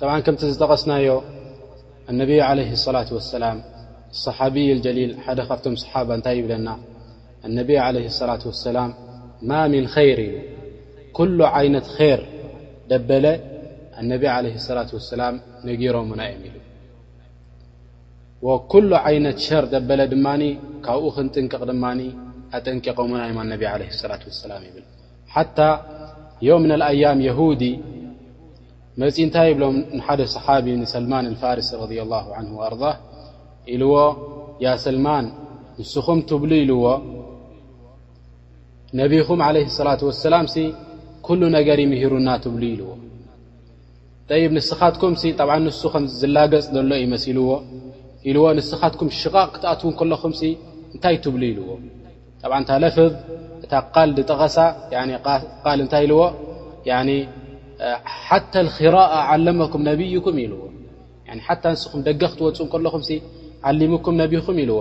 ጠብዓን ከምቲ ዝጠቐስናዮ ኣነቢይ ዓለይሂ ሰላት ወሰላም ኣሰሓቢይ ኣልጀሊል ሓደ ካብቶም ሰሓባ እንታይ ይብለና ኣነቢይ ዓለይሂ ሰላት ወሰላም ማ ሚን ኸይር ኢሉ ኩሉ ዓይነት ኼር ደበለ ኣነቢይ ዓለይሂ ሰላት ወሰላም ነጊሮሙና እዮም ኢሉ ወኩሉ ዓይነት ሸር ደበለ ድማ ካብኡ ክንጥንቅቕ ድማ ኣጠንቂቖሙና እዮም ኣነቢ ዓለይሂ ሰላት ወሰላም ይብል ሓታ ዮም ምን ኣልኣያም የሁዲ መጺ እንታይ ይብሎም ንሓደ ሰሓቢ ንሰልማን ኣልፋርሲ ረድየላሁ ዓንሁ ወኣርዳህ ኢልዎ ያ ሰልማን ንስኹም ትብሉ ኢልዎ ነቢኹም ዓለይሂ ሰላት ወሰላምሲ ኩሉ ነገር እዩ ምሂሩና ትብሉ ኢልዎ ጠይብ ንስኻትኩምሲ ጣብዓ ንሱ ከም ዝላገጽ ዘሎ እዩ መሲልዎ ኢልዎ ንስኻትኩም ሽቓቕ ክትኣትዉ ከለኹምሲ እንታይ ትብሉ ኢልዎ ጠብዓን እታ ለፍዝ እታ ቃል ዝጠቐሳ ቃል እንታይ ኢልዎ ሓታ ኪራኣ ዓለመኩም ነብይኩም ኢልዎ ሓታ ንስኹም ደገ ክትወፁ ከለኹም ዓሊሙኩም ነቢኹም ኢልዎ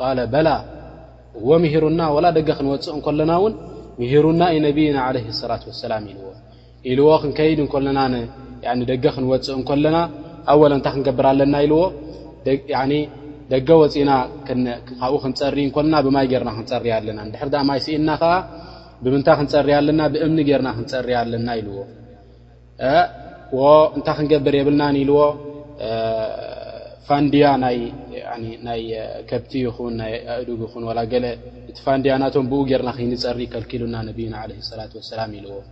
ቃለ በላ እዎ ምሂሩና ወላ ደገ ክንወፅእ ከለና እውን ምሂሩና ዩ ነብይና ዓለ ሰላት ወሰላም ኢልዎ ኢልዎ ክንከይድ እንኮለና ን ያኒ ደገ ክንወጽእ እንኮለና ኣወል እንታይ ክንገብር ኣለና ኢልዎ ደግ ያኒ ደገ ወጺእና ክን ካብኡ ክንጸሪ እንኮልና ብማይ ጌርና ክንጸሪ ኣለና እንድሕር ደኣ ማይ ስኢንና ከኣ ብምንታይ ክንጸሪ ኣለና ብእምኒ ጌርና ክንጸሪ ኣለና ኢልዎ ዎ እንታይ ክንገብር የብልናን ኢልዎ ፋንድያ ናይ ያኒ ናይ ከብቲ ይኹን ናይ ኣእዱግ ይኹን ዋላ ገለ እቲ ፋንድያ ናቶም ብኡ ጌርና ከይንጸሪ ከልኪሉና ነብዩና ዓለይሂ ሰላቱ ወሰላም ኢልዎ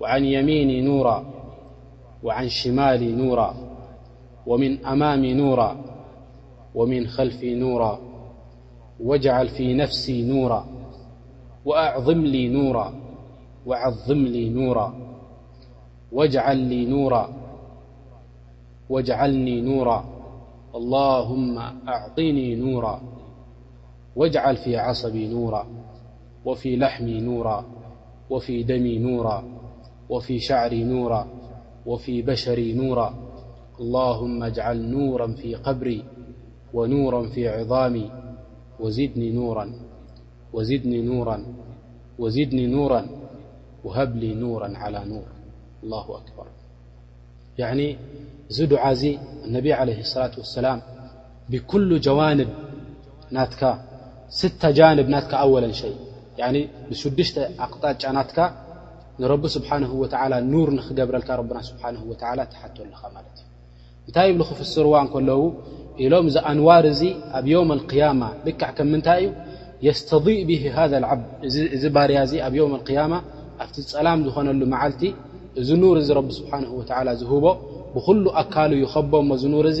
وعن يميني نورا وعن شمالي نورا ومن أمامي نورا ومن خلفي نورا واجعل في نفسي نورا وأعظملي نوراوعظملي نورا واجعل لي نورا واجعلني نورا اللهم أعطني نورا واجعل في عصبي نورا وفي لحمي نورا وفي دمي نورا وفي شعري نورا وفي بشري نورا اللهم اجعل نورا في قبري ونورا في عظامي وزدني نورا وهبلي نورا على نور الله أكبر يعني دعاي النبي عليه الصلاة والسلام ብኩሉ ጀዋንብ ናትካ ስተ ጃንብ ናትካ ኣወለን ሸይ ብሽዱሽተ ኣቕጣጫ ናትካ ንረቢ ስብሓን ወተላ ኑር ንክገብረልካ ረብና ስብሓን ወተላ ትሓቶ ኣለኻ ማለት እዩ እንታይ ይብሉ ክፍስርዋ እንከለዉ ኢሎም እዚ ኣንዋር እዚ ኣብ ዮም ኣልቅያማ ልክዕ ከም ምንታይ እዩ የስተضእ ብ ሃذ ዓብድ እዚ ባርያ እዚ ኣብ ዮም ኣልቅያማ ኣብቲ ፀላም ዝኾነሉ መዓልቲ እዚ ኑር እዚ ረቢ ስብሓን ወተላ ዝህቦ ብኩሉ ኣካሉ ይኸቦ እሞ ዝኑር እዚ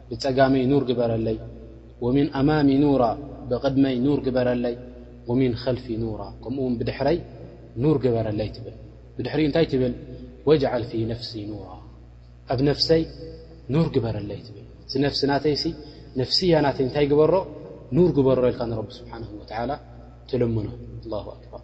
ብጸጋመይ ኑር ግበረለይ ወሚን ኣማሚ ኑራ ብቕድመይ ኑር ግበረለይ ወሚን ኸልፊ ኑራ ከምኡ ውን ብድሕረይ ኑር ግበረለይ ትብል ብድሕሪኡ እንታይ ትብል ወጅዓል ፊ ነፍሲ ኑራ ኣብ ነፍሰይ ኑር ግበረለይ ትብል እቲ ነፍሲ ናተይሲ ነፍስያ ናተይ እንታይ ግበሮ ኑር ግበሮ ኢልካ ንረቢ ስብሓን ወተላ ትልምኖ ኣላ ኣክባር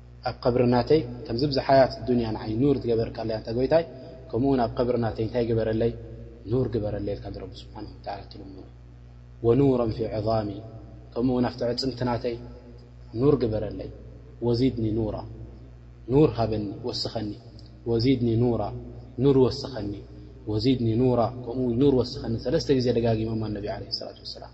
ኣብ ቀብሪ ናተይ ከምዚ ብዝሓያት ዱንያ ንዓይ ኑር ዝገበርካለይ ኣንታ ጎይታይ ከምኡ ውን ኣብ ቀብሪ ናተይ እንታይ ግበረለይ ኑር ግበረለይ ኢልካ ንረቢ ስብሓነሁ ወተዓላ ትልምኖ ወኑረን ፊ ዕዛሚ ከምኡ ውን ኣብቲ ዕፅምቲ ናተይ ኑር ግበረለይ ወዚድኒ ኑራ ኑር ሃበኒ ወስኸኒ ወዚድኒ ኑራ ኑር ወስኸኒ ወዚድኒ ኑራ ከምኡ ውን ኑር ወስኸኒ ሰለስተ ግዜ ደጋጊሞማ ነቢ ዓለይሂ ሰላቱ ወሰላም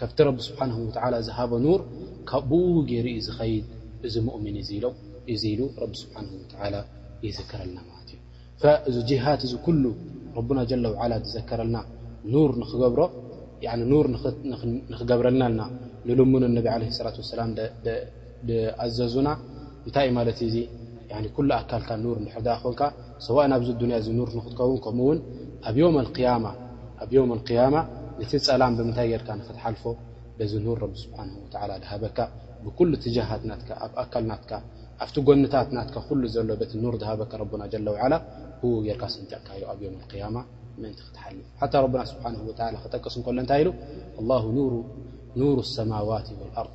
ካብቲ ረቢ ስብሓነሁ ወተዓላ ዝሃቦ ኑር ካብኡ ገይሩ እዩ ዝኸይድ እዚ ሙእሚን እዚ ኢሎም እዚ ኢሉ ረቢ ስብሓነሁ ወተዓላ ይዝክረልና ማለት እዩ እዚ ጅሃት እዚ ኩሉ ረቡና ጀለ ወዓላ ዝዘከረልና ኑር ንኽገብሮ ያዕኒ ኑር ንኽገብረልና ኢልና ንልሙን እነቢ ዓለይሂ ሰላት ወሰላም ድኣዘዙና እንታይ እዩ ማለት እዩ እዚ ኩሉ ኣካልካ ኑር እንድሕር ድኣ ኾንካ ሰዋእ ናብዚ ዱንያ እዚ ኑር ንክትከውን ከምኡ ውን ኣብ ዮም ኣልቅያማ ኣብ ዮም ኣልቅያማ ነቲ ጸላም ብምንታይ ጌርካ ንክትሓልፎ በዚ ኑር ረቢ ስብሓነሁ ወተዓላ ድሃበካ ብኩሉ ትጃሃት ናትካ ኣብ ኣካል ናትካ ኣብቲ ጎንታት ናትካ ኩሉ ዘሎ በቲ ኑር ድሃበካ ረቡና ጀለ ወዓላ ብኡ ጌርካ ኣሰንጢቕካዮ ኣብ ዮም ኣልቅያማ ምእንቲ ክትሓልፍ ሓታ ረቡና ስብሓነሁ ወተዓላ ክጠቅስ እንከሎ እንታይ ኢሉ ኣላሁ ኑሩ ኑሩ ኣሰማዋቲ ወልኣርድ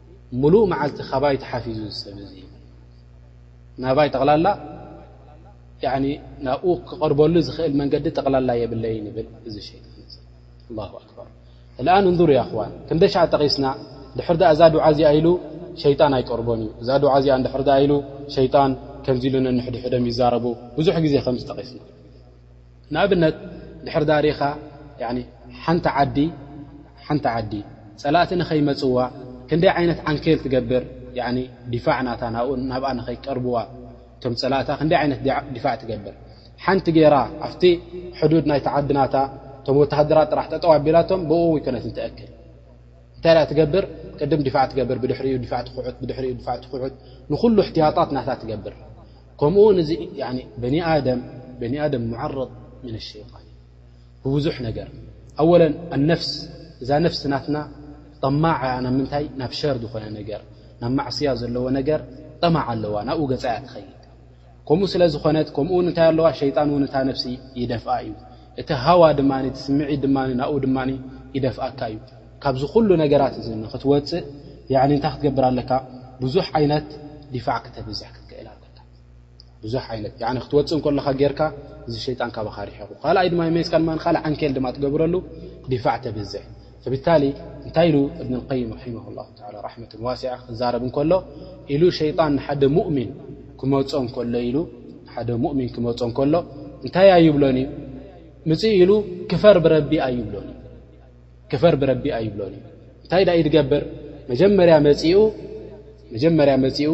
ሙሉእ መዓልቲ ካባይ ተሓፊዙ እዚ ሰብ እዚ ናባይ ጠቕላላ ናብኡ ክቐርበሉ ዝኽእል መንገዲ ጠቕላላ የብለይን ይብል እዚ ሸይጣን እዚ ላ ኣክበር ልኣን እንዙሩ ያኹዋን ክንደ ሻዕ ጠቒስና ድሕር ዳኣ እዛ ዱዓ እዚኣ ኢሉ ሸይጣን ኣይቀርቦን እዩ እዛ ዱዓ እዚኣ ድሕር ዳኣ ኢሉ ሸይጣን ከምዚ ኢሉ ነንሕድሕዶም ይዛረቡ ብዙሕ ግዜ ከምዚ ጠቒስና ንኣብነት ድሕሪ ዳሪኻ ሓንቲ ዓዲ ሓንቲ ዓዲ ጸላእቲ ንኸይመጽዋ ክንደይ ዓይነት ዓንኬል ትገብር ዲፋዕ ናታ ናብኣ ንኸይቀርብዋ እቶም ጸላእታ ክንደይ ዓይነት ዲፋዕ ትገብር ሓንቲ ጌራ ኣብቲ ሕዱድ ናይቲ ዓዲ ናታ እቶም ወተሃደራት ጥራሕ ጠጠው ኣቢላቶም ብኡ ይኮነት እትእክል እንታይ ድኣ ትገብር ቅድም ዲፋዕ ትገብር ብድሕሪኡ ዲፋዕ ትኹዕት ብድሕሪኡ ዲፋዕ ትኹዕት ንኹሉ እሕትያጣት ናታ ትገብር ከምኡ ውን እዚ በኒ ኣደም ሙዓረድ ምነ ሸይጣን እዩ ብብዙሕ ነገር ኣወለን ኣነፍስ እዛ ነፍሲ ናትና ጠማዕ እያ ናብ ምንታይ ናብ ሸር ዝኾነ ነገር ናብ ማዕስያ ዘለዎ ነገር ጠማዕ ኣለዋ ናብኡ ገፃ እያ ትኸይድ ከምኡ ስለ ዝኾነት ከምኡ ውን እንታይ ኣለዋ ሸይጣን እውን እታ ነፍሲ ይደፍኣ እዩ እቲ ሃዋ ድማ እቲ ስምዒት ድማ ናብኡ ድማ ይደፍኣካ እዩ ካብዚ ኩሉ ነገራት እዚ ንክትወፅእ እንታይ ክትገብር ኣለካ ብዙሕ ዓይነት ዲፋዕ ክተብዝሕ ክትክእል ኣለካ ብዙሕ ዓይነት ያኒ ክትወጽእ እንከለኻ ጌርካ እዚ ሸይጣን ካባኻ ርሒቑ ካልኣይ ድማ ይመይዝካ ድማ ካልእ ዓንኬል ድማ ትገብረሉ ዲፋዕ ተብዝሕ ፈብታሊ እንታይ ኢሉ እብን ልቀይም ርሒማሁ ላሁ ተዓላ ራሕመትን ዋሲዓ ክዛረብ እንከሎ ኢሉ ሸይጣን ንሓደ ሙእሚን ክመጾ እንከሎ ኢሉ ንሓደ ሙእሚን ክመጾ እንከሎ እንታይ ኣይብሎን እዩ ምጽእ ኢሉ ክፈር ብረቢ ኣይብሎን እዩ ክፈር ብረቢ ኣይብሎን እዩ እንታይ ዳኣ ይድገበር መጀመርያ መጺኡ መጀመርያ መጺኡ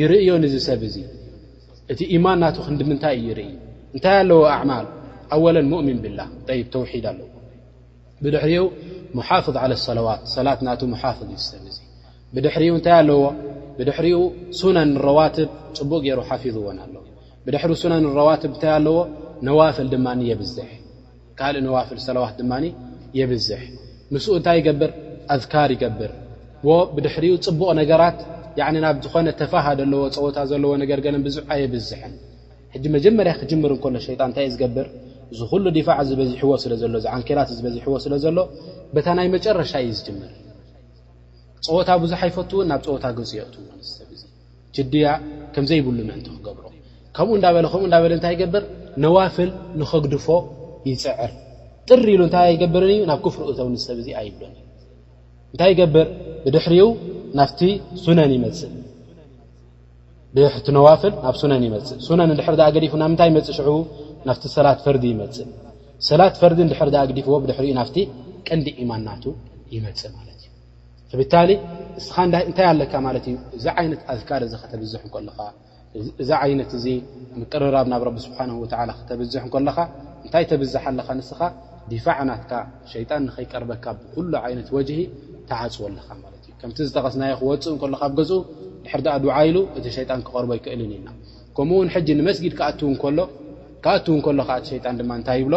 ይርእዮ ንዚ ሰብ እዚ እቲ ኢማን ናቱ ክንዲምንታይ እዩ ይርኢ እንታይ ኣለዎ ኣዕማል ኣወለ ሙእምን ብላ ይ ተውሒድ ኣለዎ ብድሕሪኡ ሙሓፍظ ዓለ ሰለዋት ሰላት ናቱ ሙሓፍظ እዩ ዝሰብ እዚ ብድሕሪኡ እንታይ ኣለዎ ብድሕሪኡ ሱነን ረዋትብ ፅቡቅ ገይሩ ሓፊظዎን ኣለዉ ብድሕሪ ሱነን ረዋትብ እንታይ ኣለዎ ነዋፍል ድማ የብዝሕ ካልእ ነዋፍል ሰላዋት ድማ የብዝሕ ምስኡ እንታይ ይገብር ኣዝካር ይገብር ብድሕሪኡ ፅቡቕ ነገራት ናብ ዝኾነ ተፋሃ ዘለዎ ፀወታ ዘለዎ ነገር ገለ ብዙሕ ኣየብዝሕን ሕጂ መጀመርያ ክጅምር እንከሎ ሸይጣን እንታይ እዩ ዝገብር እዚ ኩሉ ዲፋዕ ዝበዝሕዎ ስለ ዘሎ እዚ ዓንኬላት ዝበዝሕዎ ስለ ዘሎ በታ ናይ መጨረሻ እዩ ዝጅምር ፀወታ ብዙሕ ኣይፈትውን ናብ ፀወታ ግልፂ የእትዎ ሰብ እዚ ጅድያ ከም ዘይብሉ ምእንቲ ክገብሮ ከምኡ እዳበለ ከምኡ እዳበለ እንታይ ይገብር ነዋፍል ንኸግድፎ ይፅዕር ጥር ኢሉ እንታይ ኣይገብርን እዩ ናብ ክፍሪ እተው ንሰብ እዙ ኣይብሎን እዩ እንታይ ይገብር ብድሕሪኡ ናፍቲ ሱነን ይመፅእ ብሕቲ ነዋፍል ናብ ሱነን ይመፅእ ሱነን እንድሕር ዳኣ ገዲፉ ናብ ምንታይ ይመፅእ ሽዑ ናፍቲ ሰላት ፈርዲ ይመፅእ ሰላት ፈርዲ እንድሕር ዳኣ ኣግዲፍዎ ብድሕሪኡ ናፍቲ ቀንዲ ኢማን ናቱ ይመፅእ ማለት እዩ ብታሊ እስኻ እንታይ ኣለካ ማለት እዩ እዚ ዓይነት ኣዝካር እዚ ከተብዝሕ ከለኻ እዚ ዓይነት እዚ ምቅርራብ ናብ ረቢ ስብሓን ወላ ክተብዝሕ ከለኻ እንታይ ተብዝሕ ኣለኻ ንስኻ ዲፋዕ ናትካ ሸይጣን ንኸይቀርበካ ብኩሉ ዓይነት ወጅሂ ተዓፅወ ኣለኻ ማለት እዩ ከምቲ ዝጠቐስናዮ ክወፅእ ከሎ ካብ ገዝኡ ድሕር ድኣ ድዓ ኢሉ እቲ ሸይጣን ክቐርቦ ኣይክእልን ኢልና ከምኡ ውን ሕጂ ንመስጊድ ክኣትው ከሎ ክኣትው ከሎ ከዓእቲ ሸይጣን ድማ እንታይ ይብሎ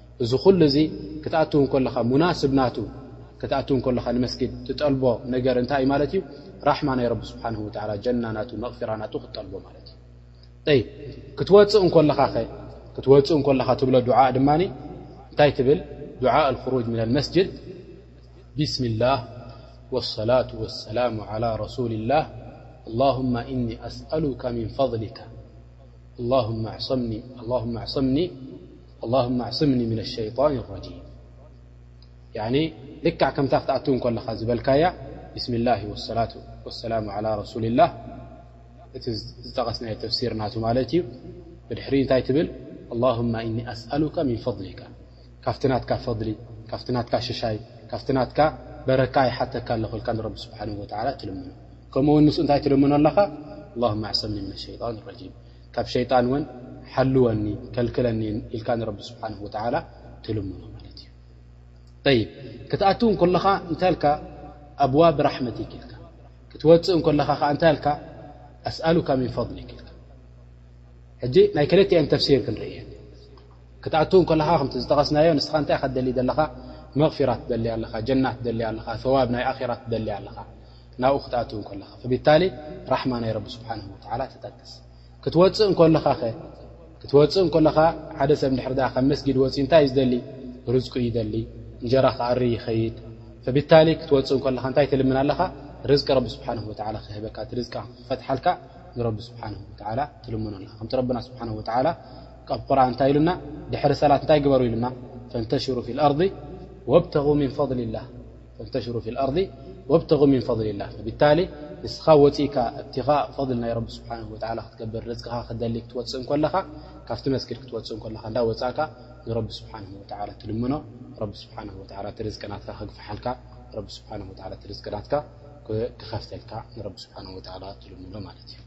እዚ ኩሉ እዚ ክትኣትው እንከለኻ ሙናስብ ናቱ ክትኣትው እንከለኻ ንመስጊድ ትጠልቦ ነገር እንታይ እዩ ማለት እዩ ራሕማ ናይ ረቢ ስብሓን ወተዓላ ጀና ናቱ መቕፊራ ናቱ ክትጠልቦ ማለት እዩ ጠይብ ክትወፅእ እንከለኻኸ ክትወፅእ እንከለኻ ትብሎ ዱዓእ ድማ እንታይ ትብል ዱዓእ ኣልክሩጅ ምና ልመስጅድ ብስሚ ላህ ወሰላቱ ወሰላሙ ዓላ ረሱል ላህ ኣላሁማ እኒ ኣስኣሉካ ምን ፈضሊካ ኣላሁማ ኣዕሰምኒ ኣላሁመ ኣዕስምኒ ምነ ሸይጣን ረጂም ያኒ ልክዕ ከምታ ክትኣትው ከለኻ ዝበልካያ ብስሚ ላሂ ወሰላቱ ወሰላሙ ዓላ ረሱሊ ላህ እቲ ዝጠቐስናዮ ተፍሲር ናቱ ማለት እዩ ብድሕሪ እንታይ ትብል ኣላሁማ እኒ ኣስኣሉካ ምን ፈضሊካ ካብቲ ናትካ ፈضሊ ካብቲ ናትካ ሽሻይ ካብቲ ናትካ በረካ ይሓተካ ኣለኹ ኢልካ ንረቢ ስብሓን ወላ ትልምኖ ከምኡውን ምስ እንታይ ትልምኖ ኣለኻ ኣላሁመ ኣዕስምኒ ምነ ሸይጣን ረጂም ካብ ሸይጣን ውን ሓልወኒ ከልክለኒ ኢልካ ንረቢ ስብሓን ወተዓላ ትልምኖ ማለት እዩ ጠይብ ክትኣትው እንከለኻ እንታይ ኣልካ ኣብዋ ብራሕመት ይክልካ ክትወፅእ እንከለኻ ከዓ እንታይ ኣልካ ኣስኣሉካ ምን ፈضሊ ይክልካ ሕጂ ናይ ክልቲኤን ተፍሲር ክንርእየን ክትኣትው እንከለኻ ከምቲ ዝጠቐስናዮ ንስኻ እንታይ ኸትደሊ ዘለኻ መቕፊራ ትደሊ ኣለኻ ጀና ትደሊ ኣለኻ ሰዋብ ናይ ኣራ ትደሊ ኣለኻ ናብኡ ክትኣትው እንከለኻ ፈቢታሊ ራሕማ ናይ ረቢ ስብሓን ወተዓላ ተጠቅስ ክትወፅእ እንከለኻ ኸ ክትወፅእ እንከለኻ ሓደ ሰብ ንድሕር ኣ ካብ መስጊድ ወፅ እንታይ እዩ ዝደሊ ርዝቁ ይደሊ እንጀራ ክኣሪ ይኸይድ ፈቢታሊ ክትወፅእ እንከለኻ እንታይ ትልምና ኣለኻ ርዝቂ ረቢ ስብሓን ወተዓላ ክህበካ እቲ ርዝቃ ክፈትሓልካ ንረቢ ስብሓን ወተዓላ ትልምኖ ኣለኻ ከምቲ ረብና ስብሓን ወተዓላ ካብ ቁርን እንታይ ኢሉና ድሕሪ ሰላት እንታይ ግበሩ ኢሉና ፈንተሽሩ ፊ ልኣርض ወብተغ ምን ፈضሊ ላህ ፈንተሽሩ ፊል ኣርዲ ወብተጉ ሚን ፈድሊላህ ፈቢታሊ ንስኻ ወጺእካ እብቲጋእ ፈድል ናይ ረቢ ስብሓነሁ ወተዓላ ክትገብር ርዝቅኻ ክትደሊ ክትወጽእ እንከለኻ ካብቲ መስጊድ ክትወጽእ እንከለኻ እንዳ ወጻእካ ንረቢ ስብሓነሁ ወተዓላ ትልምኖ ረቢ ስብሓነሁ ወተዓላ እቲ ርዝቂ ናትካ ከግፍሓልካ ረቢ ስብሓነሁ ወተዓላ እቲ ርዝቂ ናትካ ክኸፍተልካ ንረቢ ስብሓነሁ ወተዓላ ትልምኖ ማለት እዩ።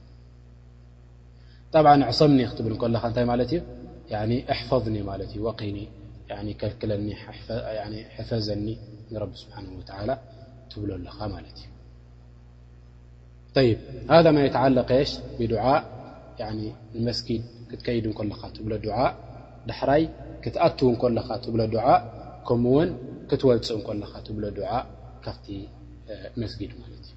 ጠብዓ ዕሰምኒ ክትብል ከለካ እንታይ ማለት እዩ ኣሕፈظኒ ማለት እዩ ወቂኒ ከልክለኒ ሕፈዘኒ ንረቢ ስብሓን ወተላ ትብሎ ኣለካ ማለት እዩ ይብ ሃذ ማ የተዓለቀ ሽ ብድዓ ንመስጊድ ክትከይድ ከለካ ትብሎ ድዓ ዳሕራይ ክትኣትው ከለካ ትብሎ ድዓ ከምኡ ውን ክትወፅእ ከለካ ትብሎ ድዓ ካብቲ መስጊድ ማለት እዩ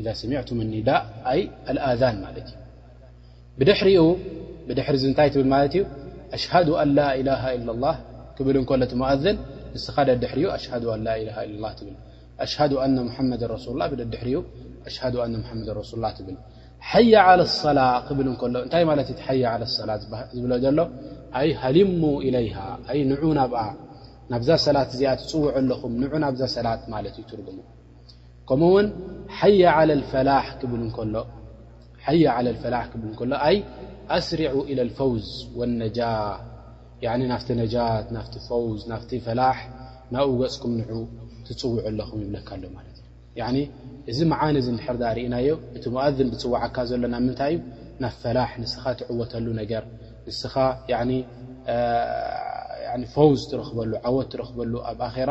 ኢዛ ሰሚዕቱም ኒዳእ ኣይ ኣልኣዛን ማለት እዩ ብድሕሪኡ ብድሕሪ እዚ እንታይ ትብል ማለት እዩ ኣሽሃዱ ኣን ላኢላሃ ኢላ ላህ ክብል እንከሎ እቲ ሙኣዝን ንስኻ ደድሕሪኡ ኣሽሃዱ ኣን ላኢላሃ ኢላ ላህ ትብል ኣሽሃዱ ኣነ ሙሓመድን ረሱሉ ላ ብደድሕሪኡ ኣሽሃዱ ኣነ ሙሓመድን ረሱሉ ላ ትብል ሓያ ዓለ ሰላ ክብል እንከሎ እንታይ ማለት እዩ ሓያ ዓለ ሰላ ዝብሎ ዘሎ ኣይ ሃሊሙ ኢለይሃ ኣይ ንዑ ናብኣ ናብዛ ሰላት እዚኣ ትፅውዑ ኣለኹም ንዑ ናብዛ ሰላት ማለት እዩ ትርጉሙ ከምኡ ውን ሓያ ዓለ ልፈላሕ ክብል እንከሎ ኣይ ኣስሪዑ ኢለ ልፈውዝ ወነጃ ናፍቲ ነጃት ናፍቲ ፈውዝ ናፍቲ ፈላሕ ናብኡ ገፅኩም ንዑ ትፅውዑ ኣለኹም ይብለካ ኣሎ ማለት እዩ እዚ መዓን እዚ ንድሕር ዳኣ ርእናዮ እቲ ሙኣዝን ዝፅዋዓካ ዘሎ ናብ ምንታይ እዩ ናብ ፈላሕ ንስኻ ትዕወተሉ ነገር ንስኻ ፈውዝ ትረኽበሉ ዓወት ትረኽበሉ ኣብ ኣኼራ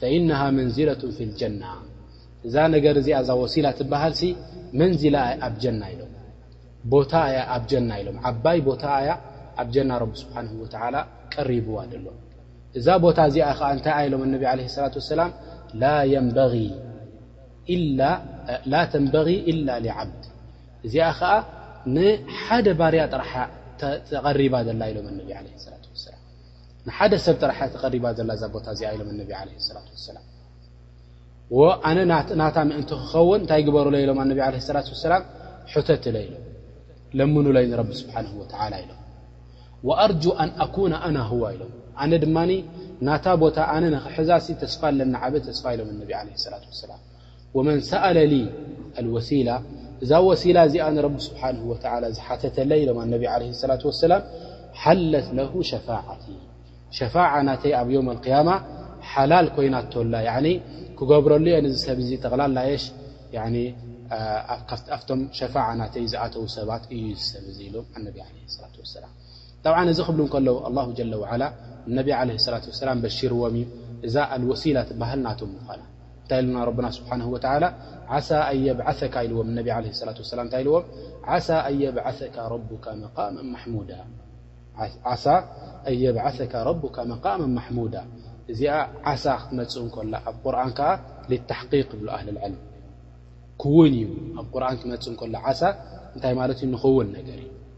ፈኢነሃ መንዚለቱን ፊል ጀና እዛ ነገር እዚኣ እዛ ወሲላ ትበሃልሲ መንዚላ እያ ኣብ ጀና ኢሎም ቦታ እያ ኣብ ጀና ኢሎም ዓባይ ቦታ እያ ኣብ ጀና ረቢ ስብሓንሁ ወተዓላ ቀሪብዋ ደሎ እዛ ቦታ እዚኣ ከዓ እንታይ እያ ኢሎም ኣነቢ ዓለ ሰላት ወሰላም ላ የንበጊ ላ ተንበغ إላ لዓብድ እዚኣ ኸዓ ንሓደ ባርያ ጥራሓ ተቐሪባ ዘላ ኢሎም ኣነቢ ለ ላ ሰላ ንሓደ ሰብ ጥራሕ እያ ተቀሪባ ዘላ እዛ ቦታ እዚኣ ኢሎም ኣነቢ ለ ላ ሰላም ኣነ ናታ ምእንቲ ክኸውን እንታይ ግበሩለይ ኢሎም ኣነቢ ለ ላ ሰላም ሑተትለ ኢሎ ለምኑለይ ንረቢ ስብሓን ወተላ ኢሎም ኣርጁ ኣን ኣኩነ ኣና ሁዋ ኢሎም ኣነ ድማ ናታ ቦታ ኣነ ንክሕዛሲ ተስፋ ኣለና ዓበ ተስፋ ኢሎም ኣነቢ ለ ላ ሰላም ወመን ሰኣለ ሊ ኣልወሲላ እዛ ወሲላ እዚኣ ንረቢ ስብሓንሁ ወተዓላ ዝሓተተለይ ኢሎም ኣነቢ ዓለይሂ ሰላቱ ወሰላም ሓለት ለሁ ሸፋዓቲ ሸፋዓ ናተይ ኣብ ዮም ኣልቅያማ ሓላል ኮይናቶ ኣላ ያዕኒ ክገብረሉ እየ ንዚ ሰብ እዚ ጠቕላላ የሽ ያዕኒ ኣብቶም ሸፋዓ ናተይ ዝኣተዉ ሰባት እዩ እዚ ሰብ እዚ ኢሎም ኣነቢ ዓለይሂ ሰላቱ ወሰላም ጠብዓን እዚ ክብሉ እንከለዉ ኣላሁ ጀለ ወዓላ ንነቢ ዓለይሂ ሰላት ወሰላም በሺርዎም እዩ እዛ ኣልወሲላ ትበሃል ናቶም ምዃና። እንታይ ኢሉና ረብና ስብሓነሁ ወተዓላ ዓሳ ኣን የብዓሰካ ኢልዎም ንነቢ ዓለይሂ ሰላት ወሰላም እንታይ ኢልዎም ዓሳ ኣን የብዓሰካ ረቡካ መቃመን ማሕሙዳ ዓሳ ኣን የብዓሰካ ረቡካ መቃመን ማሕሙዳ እዚኣ ዓሳ ክትመጽእ እንከላ ኣብ ቁርኣን ከኣ ሊታሕቂቅ ይብሉ ኣህለል ዕልም ክውን እዩ ኣብ ቁርኣን ክመጽእ እንከሎ ዓሳ እንታይ ማለት እዩ ንኽውን ነገር እዩ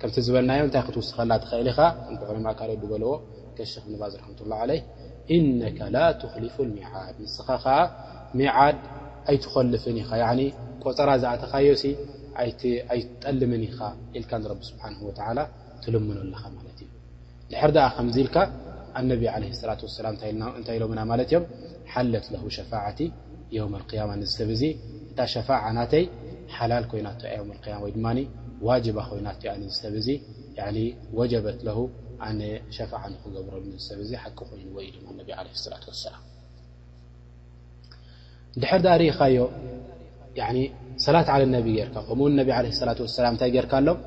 ከምቲ ዝበልናዮ እንታይ ክትውስኸላ ትኸእል ኢኻ ከምቲ ዑለማእ ካልኦት ዝበልዎ ከሸኽ እብኒ ባዝ ራሕመቱላ ዓለይ ኢነካ ላ ትኽሊፉ ልሚዓድ ንስኻ ኸዓ ሚዓድ ኣይትኾልፍን ኢኻ ያኒ ቆፀራ ዝኣተኻዮ ሲ ኣይትጠልምን ኢኻ ኢልካ ንረቢ ስብሓን ወተዓላ ትልምኖ ኣለኻ ማለት እዩ ድሕር ደኣ ከምዚ ኢልካ ኣነቢ ዓለይሂ ሰላቱ ወሰላም እንታይ ኢሎምና ማለት እዮም ሓለት ለሁ ሸፋዓቲ የውም ኣልቅያማ ነዚ ሰብ እዚ እታ ሸፋዓ ናተይ ሓላል ኮይናቶ እያ የውም ኣልቅያማ ወይ ድማ ዋጅባ ኮይናቶ እያ ነዚ ሰብ እዚ ያዕኒ ወጀበት ለሁ ኣነ ሸፋዓ ንኽገብረሉ ነዚ ሰብ እዚ ሓቂ ኮይንዎ ኢሎም ኣነቢ ዓለይሂ ሰላቱ ወሰላም። ድሕር ድኣ ርኢኻዮ ሰላት ዓለ ነቢ ጌርካ ከምኡውን ነቢ ዓለ ሰላት ወሰላም እንታይ ጌርካ ኣሎም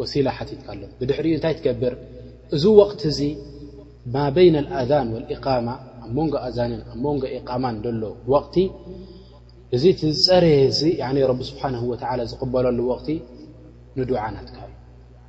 ወሲላ ሓቲትካ ኣሎም ብድሕሪኡ እንታይ ትገብር እዚ ወቕቲ እዚ ማ በይና ኣዛን ወልእቃማ ኣብ መንጎ ኣዛንን ኣብ መንጎ እቃማን ደሎ ወቕቲ እዚ እቲ ዝፀረየ እዚ ረቢ ስብሓን ወተላ ዝቕበለሉ ወቕቲ ንዱዓ ናትካ እዩ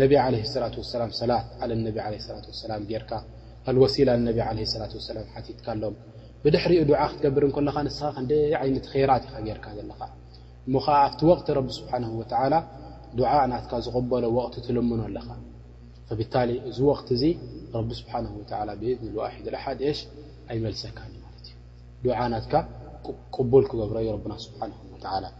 ነቢ ዓለይሂ ሰላቱ ወሰላም ሰላት ዓለ ነቢ ዓለይሂ ሰላቱ ወሰላም ጌርካ ኣልወሲላ ንነቢ ዓለይሂ ሰላቱ ወሰላም ሓቲትካሎም ብድሕሪኡ ዱዓ ክትገብር እንከለኻ ንስኻ ክንደይ ዓይነት ኼራት ኢኻ ጌርካ ዘለኻ እሞ ኸኣ ኣብቲ ወቕቲ ረቢ ሱብሓነሁ ወተዓላ ዱዓ ናትካ ዝቕበሎ ወቕቲ ትልምኖ ኣለኻ ፈቢታሊ እዚ ወቕቲ እዚ ረቢ ሱብሓነሁ ወተዓላ ብኢዝኒ ልዋሒድ ልኣሓድ ኤሽ ኣይመልሰካን እዩ ማለት እዩ ዱዓ ናትካ ቅቡል ክገብሮ እዩ ረብና ሱብሓነሁ ወተዓላ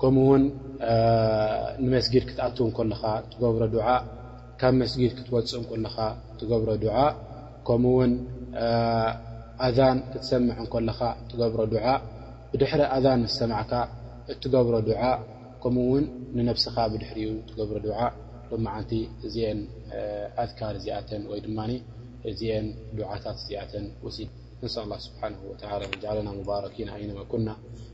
ከምኡ ውን ንመስጊድ ክትኣትው እንኮለኻ ትገብሮ ዱዓ ካብ መስጊድ ክትወጽእ እንኮለኻ ትገብሮ ዱዓ ከምኡ ውን ኣዛን ክትሰምዕ እንኮለኻ ትገብሮ ዱዓ ብድሕሪ ኣዛን ምስ ሰማዕካ እትገብሮ ዱዓ ከምኡ ውን ንነብስኻ ብድሕሪኡ ትገብሮ ዱዓ ሎማዓንቲ እዚኤን ኣዝካር እዚኣተን ወይ ድማ እዚኤን ዱዓታት እዚኣተን ወሲድና ነስኣላህ ስብሓነሁ ወተዓላ ኣን የጅዓለና ሙባረኪን ኣይነማ ኩና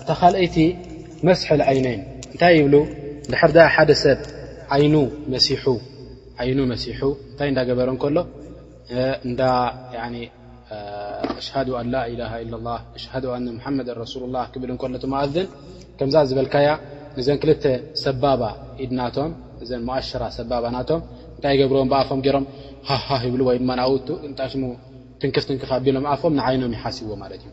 እታ ካልኣይቲ መስሐ ዓይነይን እንታይ ይብሉ ድሕር ዳኣ ሓደ ሰብ ዓይኑ መሲሑ እንታይ እዳገበረ ከሎ እዳ ኣሽዱ ኣን ላላ ኣሽዱ ኣነ ሙሓመድ ረሱሉ ላ ክብል ከሎ ትማእዘን ከምዛ ዝበልካያ እዘን ክልተ ሰባባ ኢድናቶም እዘ ሞኣሽራ ሰባባ ናቶም እንታይ ይገብርዎም ብኣፎም ገሮም ሃሃ ይብሉ ወይ ድማ ንኣውቱ ንጣሽሙ ትንክፍትንክፍ ኣቢሎም ኣፎም ንዓይኖም ይሓስዎ ማለት እዩ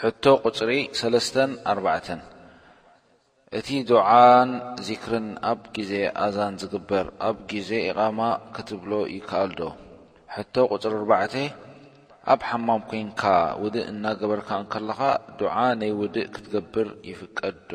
ሕቶ ቁጽሪ ሰለስተን ኣርባዕተን፣ እቲ ዱዓን ዚክርን ኣብ ግዜ ኣዛን ዝግበር ኣብ ግዜ ኢቓማ ክትብሎ ይከኣል ዶ? ሕቶ ቁጽሪ ኣርባዕተ፣ ኣብ ሓማም ኮንካ ውድእ እናገበርካ እንከለኻ ዱዓ ናይ ውድእ ክትገብር ይፍቀድ ዶ?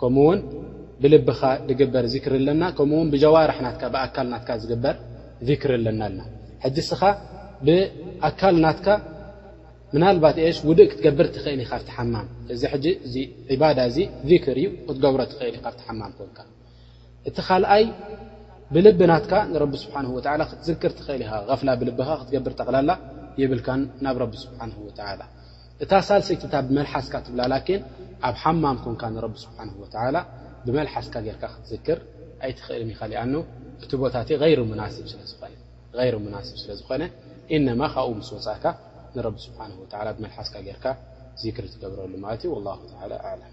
ከምኡ ውን ብልብኻ ድግበር ዚክሪ ኣለና ከምኡ ውን ብጀዋርሕ ናትካ ብኣካል ናትካ ዝግበር ዚክሪ ኣለና እልና ሕጂ እስኻ ብኣካል ናትካ ምናልባት እሽ ውድእ ክትገብር ትኽእል ኢኻ ኣብቲ ሓማም እዚ ሕጂ እዚ ዒባዳ እዚ ዚክር እዩ ክትገብሮ ትኽእል ኢኻ ኣብቲ ሓማም ኮንካ እቲ ካልኣይ ብልቢ ናትካ ንረቢ ስብሓን ወተላ ክትዝክር ትኽእል ኢኻ ፍላ ብልብኻ ክትገብር ጠቕላላ የብልካን ናብ ረቢ ስብሓን ወተላ እታ ሳልሰይቲ እታ ብመልሓስካ ትብላ ላኪን ኣብ ሓማም ኮንካ ንረቢ ስብሓነሁ ወተዓላ ብመልሓስካ ጌርካ ክትዝክር ኣይትኽእልን ኢኻ ሊኣኑ እቲ ቦታ እቲ ገይሩ ሙናስብ ስለዝኾነ ገይሩ ሙናስብ ስለዝኾነ ኢነማ ካብኡ ምስ ወጻእካ ንረቢ ስብሓነሁ ወተዓላ ብመልሓስካ ጌርካ ዚክሪ ትገብረሉ ማለት እዩ ወላሁ ተዓላ ኣዕለም።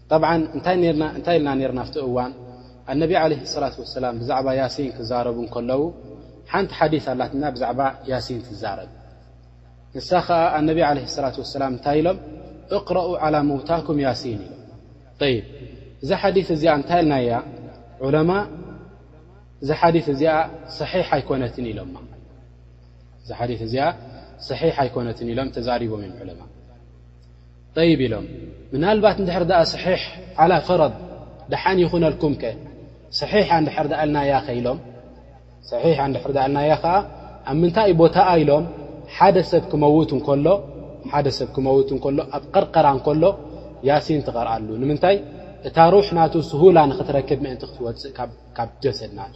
ጠብዓን እንታይ ኔርና እንታይ ኢልና ኔርና ኣብቲ እዋን ኣነቢ ዓለይሂ ሰላቱ ወሰላም ብዛዕባ ያሲን ክዛረቡ እንከለዉ ሓንቲ ሓዲት ኣላትና ብዛዕባ ያሲን ትዛረብ ንሳ ከኣ ኣነቢ ዓለይሂ ሰላቱ ወሰላም እንታይ ኢሎም እቅረኡ ዓላ መውታኩም ያሲን ኢሎም ጠይብ እዛ ሓዲት እዚኣ እንታይ ኢልናያ ዑለማ እዛ ሓዲት እዚኣ ሰሒሕ ኣይኮነትን ኢሎማ እዛ ሓዲት እዚኣ ሰሒሕ ኣይኮነትን ኢሎም ተዛሪቦም እዮም ዑለማ ጠይብ ኢሎም ምናልባት እንድሕር ድኣ ሰሒሕ ዓላ ፈረድ ድሓን ይኹነልኩም ከ ሰሒሕ ኣንድሕር ድኣ እልናያ ከ ኢሎም ሰሒሕ ኣንድሕር ድኣ እልናያ ከኣ ኣብ ምንታይ እዩ ቦታኣ ኢሎም ሓደ ሰብ ክመውት እንከሎ ሓደ ሰብ ክመውት እንከሎ ኣብ ቐርቐራ እንከሎ ያሲን ትቐርኣሉ ንምንታይ እታ ሩሕ ናቱ ስሁላ ንኽትረክብ ምእንቲ ክትወጽእ ካብ ጀሰድ ናቱ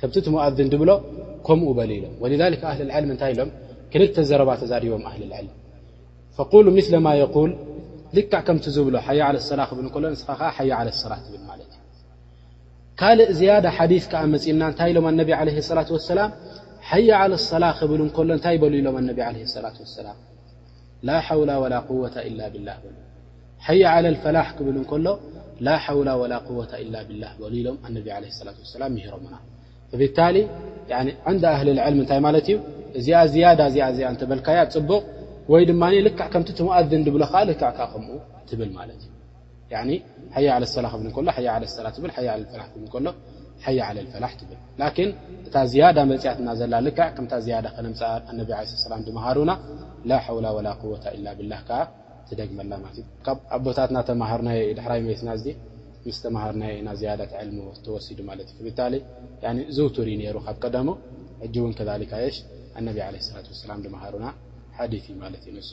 ከምቲ እቲ ሙኣዚን ድብሎ ከምኡ በሉ ኢሎም። ወሊዛሊከ ኣህለል ዕልም እንታይ ኢሎም? ክልተ ዘረባ ተዛሪቦም ኣህለል ዕልም። ፈቁሉ ምስለ ማ የቁል ልክዕ ከምቲ ዝብሎ ሓያ ዓለ ሰላህ ክብል እንከሎ ንስኻ ከኣ ሓያ ዓለ ሰላህ ትብል ማለት እዩ። ካልእ ዝያዳ ሓዲስ ከኣ መጺኡና እንታይ ኢሎም ኣነቢ ዓለይሂ ሰላቱ ወሰላም ሓያ ዓለ ሰላህ ክብል እንከሎ እንታይ በሉ ኢሎም ኣነቢ ዓለይሂ ሰላቱ ወሰላም ላ ሓውላ ወላ ቁወታ ኢላ ቢላህ በሉ ሓያ ዓለል ፈላሕ ክብል እንከሎ ላ ሓውላ ወላ ቁወታ ኢላ ቢላህ በሉ ኢሎም ኣነቢ ዓለ ሰላት ወሰላም ምሂሮምና ብታሊ ዕንዳ ኣህሊ ልዕልሚ እንታይ ማለት እዩ እዚኣ ዝያዳ እዚኣ እዚኣ እንተበልካያ ፅቡቕ ወይ ድማ ልክዕ ከምቲ ትሙኣዝን ድብሎ ከዓ ልክዕ ከዓ ከምኡ ትብል ማለት እዩ ያኒ ሐያ ዓለ ሰላ ክብል እንከሎ ሐያ ዓለ ሰላ ትብል ሐያ ዓለ ፈላሕ ክብል እንከሎ ሐያ ዓለ ፈላሕ ትብል ላኪን እታ ዝያዳ መጺኣትና ዘላ ልክዕ ከምታ ዝያዳ ከነምጽኣ ኣነቢ ዓለ ሰላም ድመሃሩና ላሐውላ ወላ ቁወታ ኢላ ቢላህ ከኣ ትደግመላ ማለት እዩ ካብ ኣቦታትና ተማሃርናዮ እዩ ዳሕራይ መይትና እዚ ምስ ተማሃርናዮ ኢና ዝያዳት ዕልሙ ተወሲዱ ማለት እዩ ፍብታሊ ያኒ ዝውቱር እዩ ነይሩ ካብ ቀደሙ ሕጂ እውን ከዛሊካ የሽ ኣነቢ ዓለ ሰላት ወሰላም ድመሃሩና ሐዲት እዩ ማለት እዩ ንሱ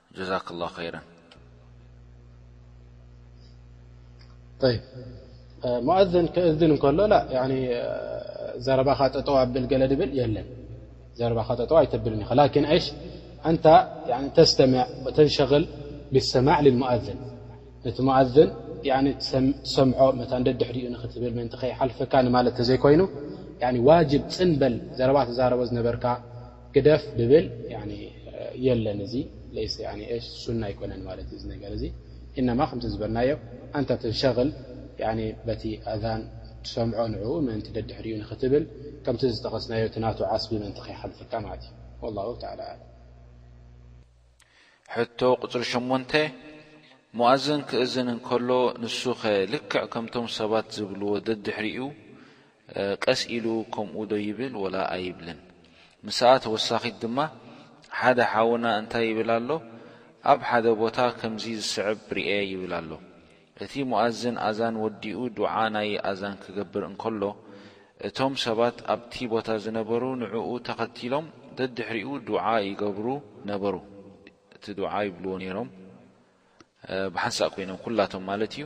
ጀዛክ ላሁ ከይረን። ሙኣዝን ክእዝን እንከሎ ዘረባኻ ጠጠው ኣብል ገለ ድብል የለን ዘረባኻ ጠጠው ኣይተብልን ኢኻ ላኪን እሽ ኣንታ ተስተምዕ ወተንሸغል ብሰማዕ ልሙኣዝን ነቲ ሙኣዝን ትሰምዖ መታን ደድሕሪኡ ንክትብል ምእንቲ ከይሓልፈካ ንማለት ተዘይኮይኑ ዋጅብ ፅንበል ዘረባ ተዛረቦ ዝነበርካ ግደፍ ድብል የለን እዚ ሱና ኣይኮነን ማለት እዩ ነገር እዚ ኢነማ ከምቲ ዝበልናዮ ኣንታ ተንሸቕል በቲ ኣዛን ትሰምዖ ንዕኡ ምእንቲ ደድሕሪኡ ንኽትብል ከምቲ ዝጠቐስናዮ እቲ ናቱ ዓስቢ ምእንቲ ከይሓልፈካ ማለት እዩ ወላሁ ተዓላ ኣዕለም ሕቶ ቁፅሪ ሸሞንተ፣ ሙኣዝን ክእዝን እንከሎ ንሱኸ ልክዕ ከምቶም ሰባት ዝብልዎ ደድሕሪኡ ቀስ ኢሉ ከምኡ ዶ ይብል ወላ ኣይብልን ምስኣ ተወሳኺት ድማ ሓደ ሓውና እንታይ ይብል ኣሎ ኣብ ሓደ ቦታ ከምዚ ዝስዕብ ሪኤ ይብል ኣሎ እቲ ሙኣዝን ኣዛን ወዲኡ ዱዓ ናይ ኣዛን ክገብር እንከሎ እቶም ሰባት ኣብቲ ቦታ ዝነበሩ ንዕኡ ተኸቲሎም ደድሕሪኡ ዱዓ ይገብሩ ነበሩ እቲ ዱዓ ይብልዎ ኔሮም ብሓንሳእ ኮይኖም ኩላቶም ማለት እዩ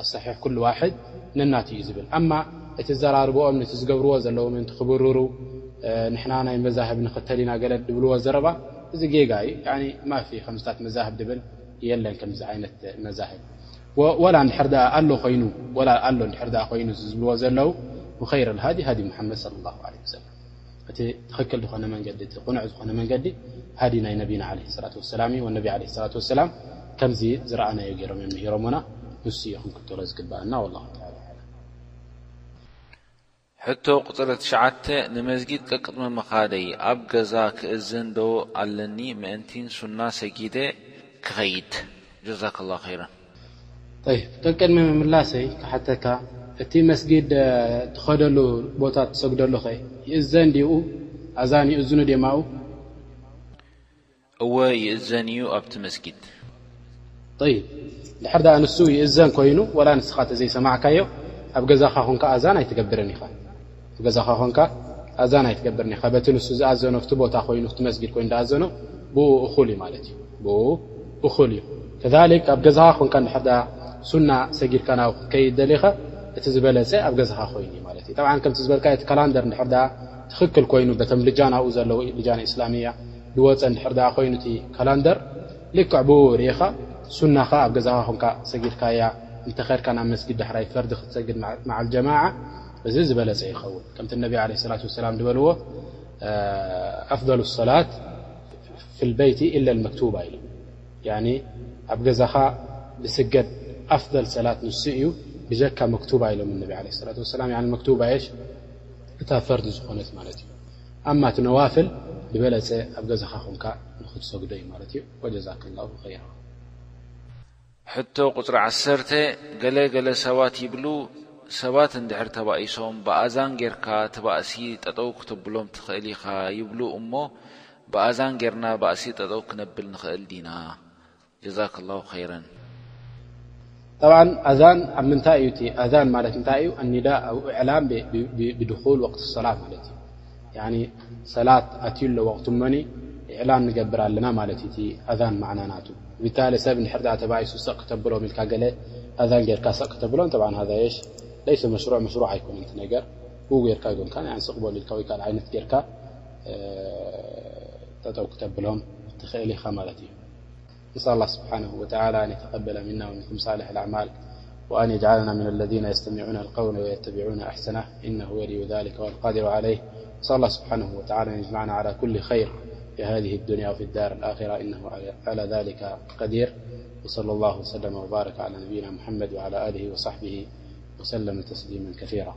ኣሰሒሕ ኩሉ ዋሕድ ነናቱ እዩ ዝብል ኣማ እቲ ኣዘራርብኦም ነቲ ዝገብርዎ ዘለዉ ምእንቲ ክብርሩ ንሕና ናይ መዛህብ ንኽተል ኢና ገለ ድብልዎ ዘረባ እዚ ጌጋ እዩ ያኒ ማፊ ከምዝታት መዛህብ ድብል የለን ከምዚ ዓይነት መዛህብ ወላ እንድሕር ደኣ ኣሎ ኮይኑ ወላ ኣሎ እንድሕር ደኣ ኮይኑ እዚ ዝብልዎ ዘለዉ ወኸይረል ሃዲ ሃዲ ሙሓመድ ሰለላሁ ዓለይሂ ወሰለም እቲ ትኽክል ዝኾነ መንገዲ እቲ ቕኑዕ ዝኾነ መንገዲ ሃዲ ናይ ነቢና ዓለ ሰላት ወሰላም እዩ ወነቢ ዓለ ሰላት ወሰላም ከምዚ ዝረኣናዮ ገይሮም እዮም ምሂሮምና ንሱ እዩ ክንክተሎ ዝግብኣና ወላሁ ተዓላ ኣዕለም ሕቶ ቁፅሪ ትሽዓተ ንመስጊድ ቀቅድሚ ምኻደይ ኣብ ገዛ ክእዝን ዶ ኣለኒ ምእንቲን ሱና ሰጊደ ክኸይድ ጀዛከላሁ ኸይረን። ጠይብ ቀቅድሚ ምምላሰይ ክሓተካ እቲ መስጊድ ትኸደሉ ቦታ ትሰግደሉ ከ ይእዘን ድዩ ኣዛን ይእዝኑ ድዬም ኣብኡ? እወ ይእዘን እዩ ኣብቲ መስጊድ። ጠይብ ድሕር ድኣ ንሱ ይእዘን ኮይኑ ዋላ ንስኻ ተዘይሰማዕካዮ ኣብ ገዛኻ ኮንካ ኣዛን ኣይትገብርን ኢኻ። ኣብ ገዛኻ ኮንካ ኣዛን ኣይትገብርን ኢኻ በቲ ንሱ ዝኣዘኖ ኣብቲ ቦታ ኮይኑ ኣብቲ መስጊድ ኮይኑ ዝኣዘኖ ብኡ እኹል እዩ ማለት እዩ ብኡ እኹል እዩ ከሊክ ኣብ ገዛኻ ኮንካ ድሕር ሱና ሰጊድካ ናብ ክትከይድ ደሊኻ እቲ ዝበለፀ ኣብ ገዛኻ ኮይኑ እዩ ማለት እዩ ጠብዓ ከምቲ ዝበልካ እቲ ካላንደር ድሕር ትኽክል ኮይኑ በቶም ልጃና ኣብኡ ዘለዉ ልጃና እስላምያ ድወፀ ድሕር ኣ ኮይኑ እቲ ካላንደር ልክዕ ብኡ ርኢኻ ሱናኻ ኣብ ገዛኻ ኮንካ ሰጊድካያ እንተኸድካ ናብ መስጊድ ዳሕራይ ፈርዲ ክትሰግድ መዓል ጀማዓ እዚ ዝበለጸ ይኸውን ከምቲ ነቢ ዓለይሂ ሰላቱ ወሰላም ዝበልዎ ኣፍደሉ ሰላት ፊል በይቲ ኢላ መክቱባ ኢሎም ያኒ ኣብ ገዛኻ ዝስገድ ኣፍደል ሰላት ንሱ እዩ ብጀካ መክቱባ ኢሎም ነቢ ዓለይሂ ሰላቱ ወሰላም ያኒ መክቱባ የሽ እታ ፈርዲ ዝኾነት ማለት እዩ ኣማ እቲ ነዋፍል ዝበለጸ ኣብ ገዛኻ ኮንካ ንኽትሰግዶ እዩ ማለት እዩ ወጀዛከላሁ ኸይራ ሕቶ ቁጽሪ ዓሰርተ፣ ገለ ገለ ሰባት ይብሉ፣ ሰባት እንድሕር ተባኢሶም ብኣዛን ጌርካ እቲ ባእሲ ጠጠው ክተብሎም ትኽእል ኢኻ ይብሉ እሞ ብኣዛን ጌርና ባእሲ ጠጠው ክነብል ንኽእል ዲና? ጀዛከላሁ ኸይረን። ጠብዓን ኣዛን ኣብ ምንታይ እዩ እቲ ኣዛን ማለት እንታይ እዩ ኣኒዳእ ኣው እዕላም ብድኹል ወቅቲ ሰላት ማለት እዩ። ሰላት ኣትዩ ኣሎ ወቅቱ እሞኒ ኢዕላን ንገብር ኣለና ማለት እዩ እቲ ኣዛን ማዕና ናቱ ብታሊ ሰብ እንድሕር ዳኣ ተባኢሱ ሰቅ ክተብሎም ኢልካ ገለ ኣዛን ጌርካ ሰቅ ክተብሎም ጠብዓ ሃዛ የሽ ለይሰ መሽሩዕ መሽሩዕ ኣይኮነን እቲ ነገር ኡኡ ጌርካ ጎንካ ንያን ስቅ በሉ ኢልካ ወይ ካልእ ዓይነት ጌርካ ጠጠው ክተብሎም ትኽእል ኢኻ ማለት እዩ نسأل الله سبحانه وتعالى أن يتقبل منا ومنكم صالح الأعمال وأن يجعلنا من الذين يستمعون القول ويتبعون أحسنه إنه ولي ذلك والقادر عليه سأل الله سبحانه وتعالى أن يجمعنا على كل خير في هذه الدنيا وفي الدار الآخرة إنه على ذلك قدير وصلى الله وسلم وبارك على نبينا محمد وعلى له وصحبه وسلم تسليما كثيرا